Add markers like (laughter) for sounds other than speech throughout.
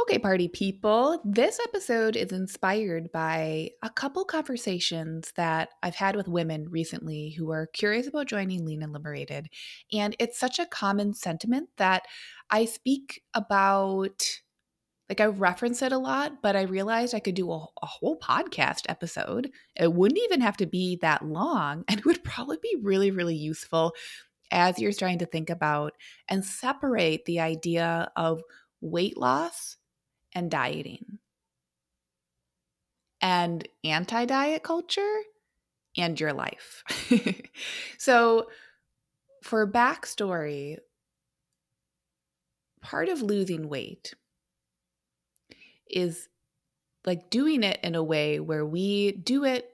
Okay, party people, this episode is inspired by a couple conversations that I've had with women recently who are curious about joining Lean and Liberated. And it's such a common sentiment that I speak about, like I reference it a lot, but I realized I could do a, a whole podcast episode. It wouldn't even have to be that long, and it would probably be really, really useful as you're starting to think about and separate the idea of weight loss and dieting and anti diet culture and your life. (laughs) so, for backstory, part of losing weight is like doing it in a way where we do it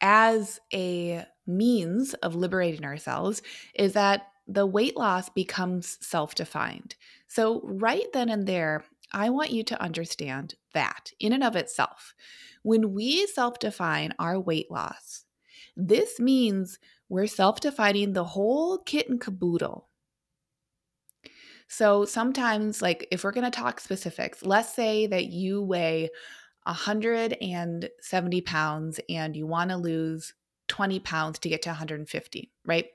as a means of liberating ourselves is that the weight loss becomes self defined. So, right then and there, I want you to understand that in and of itself, when we self define our weight loss, this means we're self defining the whole kit and caboodle. So sometimes, like if we're going to talk specifics, let's say that you weigh 170 pounds and you want to lose 20 pounds to get to 150, right?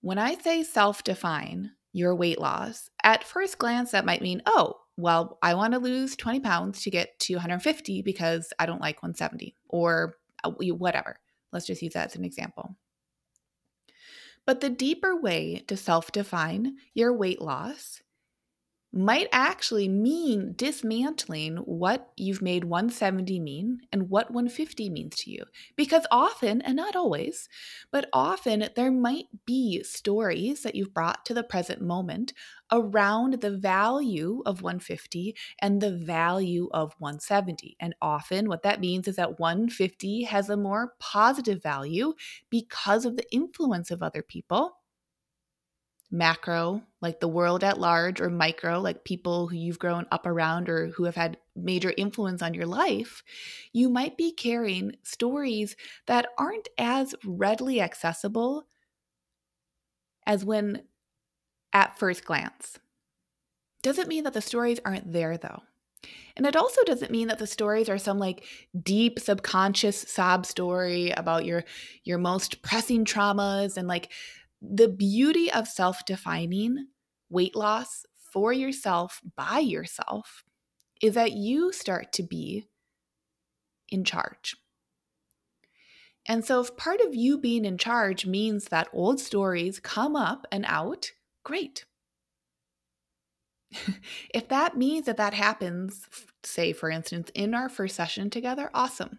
When I say self define your weight loss, at first glance, that might mean, oh, well, I want to lose 20 pounds to get to 150 because I don't like 170 or uh, whatever. Let's just use that as an example. But the deeper way to self define your weight loss might actually mean dismantling what you've made 170 mean and what 150 means to you. Because often, and not always, but often there might be stories that you've brought to the present moment around the value of 150 and the value of 170. And often, what that means is that 150 has a more positive value because of the influence of other people macro, like the world at large, or micro, like people who you've grown up around or who have had major influence on your life, you might be carrying stories that aren't as readily accessible as when at first glance. Doesn't mean that the stories aren't there though. And it also doesn't mean that the stories are some like deep subconscious sob story about your your most pressing traumas and like the beauty of self defining weight loss for yourself by yourself is that you start to be in charge. And so, if part of you being in charge means that old stories come up and out, great. (laughs) if that means that that happens, say, for instance, in our first session together, awesome.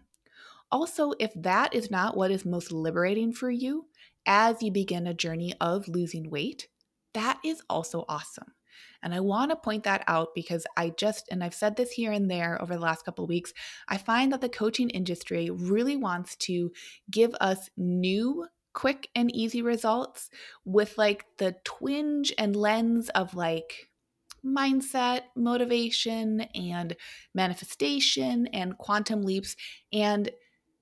Also, if that is not what is most liberating for you, as you begin a journey of losing weight, that is also awesome. And I want to point that out because I just, and I've said this here and there over the last couple of weeks, I find that the coaching industry really wants to give us new, quick, and easy results with like the twinge and lens of like, mindset, motivation, and manifestation and quantum leaps. And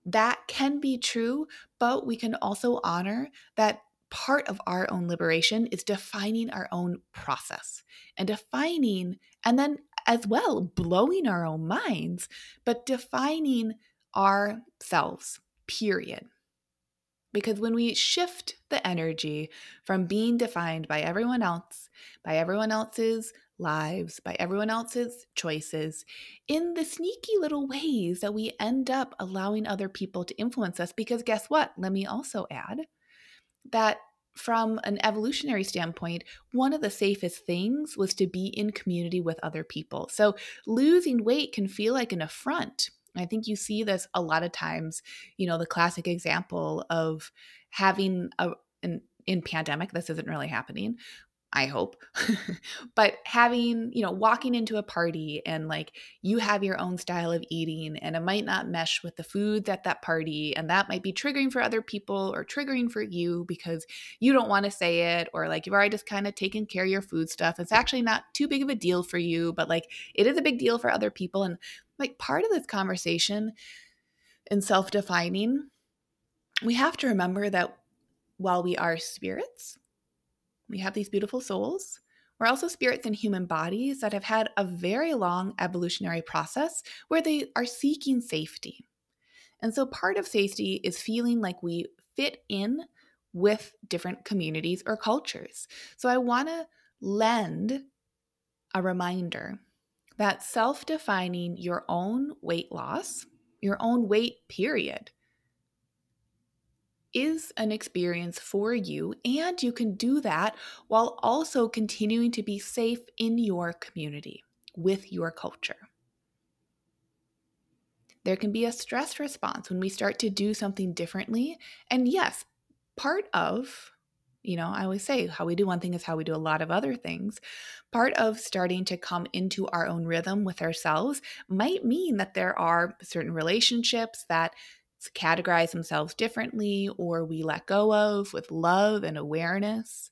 that can be true, but we can also honor that part of our own liberation is defining our own process and defining, and then as well, blowing our own minds, but defining ourselves, period. Because when we shift the energy from being defined by everyone else, by everyone else's lives, by everyone else's choices, in the sneaky little ways that we end up allowing other people to influence us. Because guess what? Let me also add that from an evolutionary standpoint, one of the safest things was to be in community with other people. So losing weight can feel like an affront. I think you see this a lot of times, you know, the classic example of having a, an in pandemic, this isn't really happening, I hope. (laughs) but having, you know, walking into a party and like you have your own style of eating and it might not mesh with the food at that party and that might be triggering for other people or triggering for you because you don't want to say it or like you've already just kind of taken care of your food stuff. It's actually not too big of a deal for you, but like it is a big deal for other people and like part of this conversation and self-defining we have to remember that while we are spirits, we have these beautiful souls. We're also spirits in human bodies that have had a very long evolutionary process where they are seeking safety. And so part of safety is feeling like we fit in with different communities or cultures. So I want to lend a reminder that self defining your own weight loss, your own weight period, is an experience for you, and you can do that while also continuing to be safe in your community with your culture. There can be a stress response when we start to do something differently. And yes, part of, you know, I always say how we do one thing is how we do a lot of other things. Part of starting to come into our own rhythm with ourselves might mean that there are certain relationships that categorize themselves differently or we let go of with love and awareness,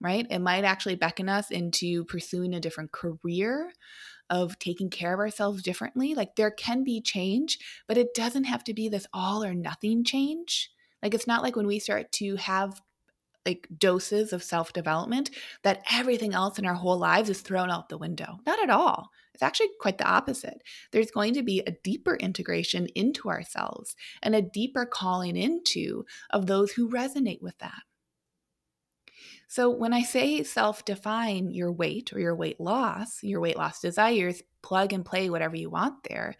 right? It might actually beckon us into pursuing a different career of taking care of ourselves differently. Like there can be change, but it doesn't have to be this all or nothing change. Like it's not like when we start to have like doses of self development that everything else in our whole lives is thrown out the window. Not at all. It's actually quite the opposite. There's going to be a deeper integration into ourselves and a deeper calling into of those who resonate with that. So, when I say self define your weight or your weight loss, your weight loss desires, plug and play whatever you want there,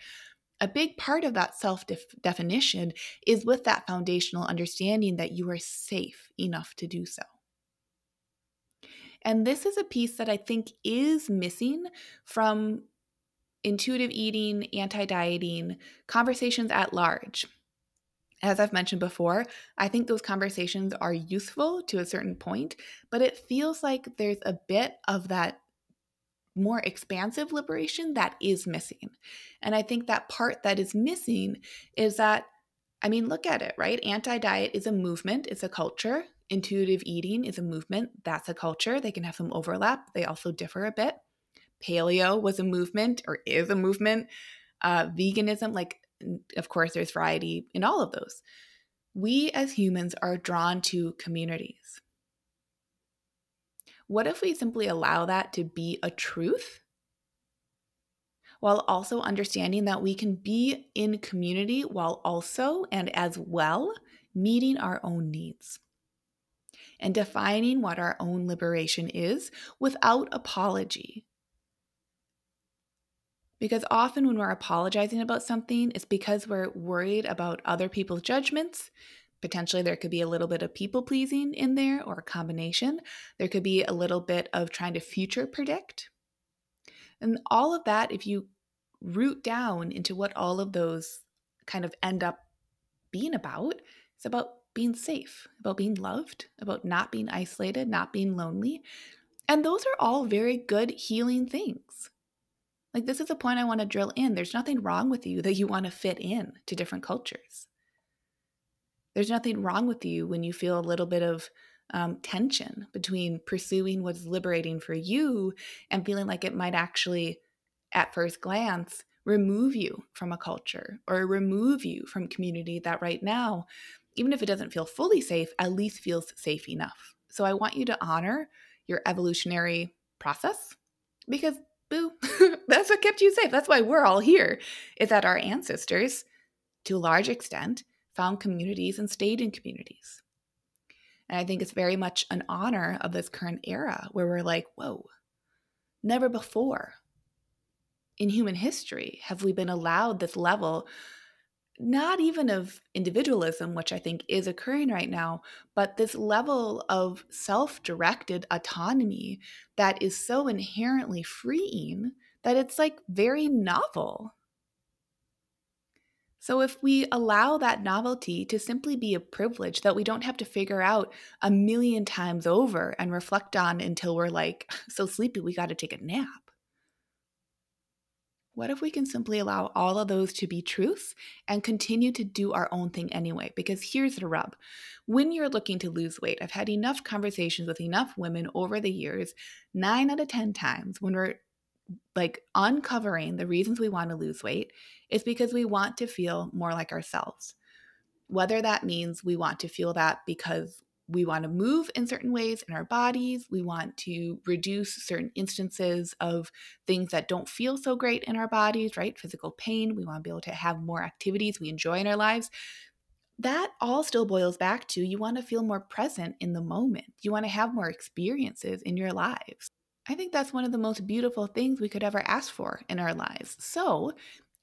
a big part of that self definition is with that foundational understanding that you are safe enough to do so. And this is a piece that I think is missing from intuitive eating, anti dieting, conversations at large. As I've mentioned before, I think those conversations are useful to a certain point, but it feels like there's a bit of that more expansive liberation that is missing. And I think that part that is missing is that, I mean, look at it, right? Anti diet is a movement, it's a culture. Intuitive eating is a movement, that's a culture. They can have some overlap, they also differ a bit. Paleo was a movement or is a movement. Uh, veganism, like, of course, there's variety in all of those. We as humans are drawn to communities. What if we simply allow that to be a truth? While also understanding that we can be in community while also and as well meeting our own needs and defining what our own liberation is without apology. Because often when we're apologizing about something, it's because we're worried about other people's judgments Potentially, there could be a little bit of people pleasing in there or a combination. There could be a little bit of trying to future predict. And all of that, if you root down into what all of those kind of end up being about, it's about being safe, about being loved, about not being isolated, not being lonely. And those are all very good healing things. Like, this is a point I want to drill in. There's nothing wrong with you that you want to fit in to different cultures. There's nothing wrong with you when you feel a little bit of um, tension between pursuing what's liberating for you and feeling like it might actually, at first glance, remove you from a culture or remove you from community that right now, even if it doesn't feel fully safe, at least feels safe enough. So I want you to honor your evolutionary process because boo, (laughs) that's what kept you safe. That's why we're all here, is that our ancestors, to a large extent, found communities and stayed in communities. And I think it's very much an honor of this current era where we're like, whoa, never before in human history have we been allowed this level, not even of individualism, which I think is occurring right now, but this level of self directed autonomy that is so inherently freeing that it's like very novel. So, if we allow that novelty to simply be a privilege that we don't have to figure out a million times over and reflect on until we're like (laughs) so sleepy we got to take a nap. What if we can simply allow all of those to be truths and continue to do our own thing anyway? Because here's the rub when you're looking to lose weight, I've had enough conversations with enough women over the years, nine out of 10 times, when we're like uncovering the reasons we want to lose weight is because we want to feel more like ourselves. Whether that means we want to feel that because we want to move in certain ways in our bodies, we want to reduce certain instances of things that don't feel so great in our bodies, right? Physical pain, we want to be able to have more activities we enjoy in our lives. That all still boils back to you want to feel more present in the moment. You want to have more experiences in your lives. I think that's one of the most beautiful things we could ever ask for in our lives. So,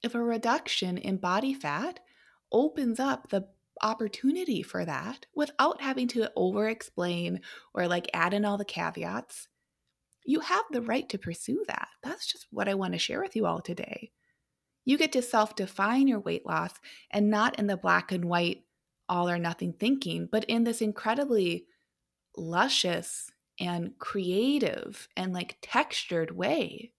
if a reduction in body fat opens up the opportunity for that without having to over explain or like add in all the caveats, you have the right to pursue that. That's just what I want to share with you all today. You get to self define your weight loss and not in the black and white, all or nothing thinking, but in this incredibly luscious and creative and like textured way.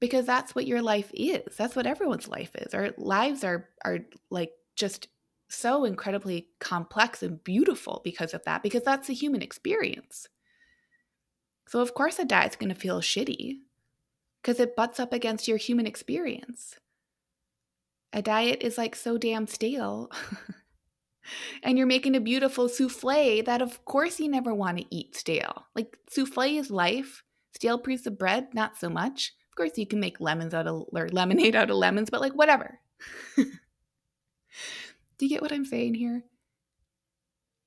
Because that's what your life is. That's what everyone's life is. Our lives are are like just so incredibly complex and beautiful because of that because that's the human experience. So of course a diet's going to feel shitty because it butts up against your human experience. A diet is like so damn stale (laughs) and you're making a beautiful souffle that of course you never want to eat stale. Like souffle is life. Stale piece of bread, not so much. Of course you can make lemons out of or lemonade out of lemons, but like whatever. (laughs) do you get what I'm saying here?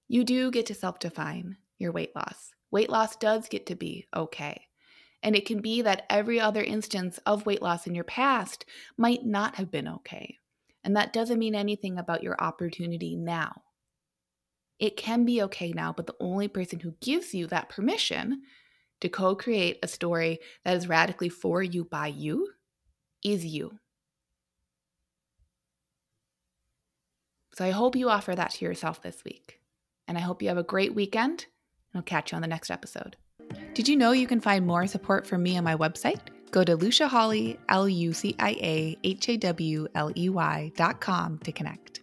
You do get to self-define your weight loss. Weight loss does get to be okay. And it can be that every other instance of weight loss in your past might not have been okay. And that doesn't mean anything about your opportunity now. It can be okay now, but the only person who gives you that permission to co create a story that is radically for you by you is you. So I hope you offer that to yourself this week. And I hope you have a great weekend, and I'll catch you on the next episode. Did you know you can find more support from me on my website? Go to Lucia Hawley, L U C I A H A W L E Y dot com to connect.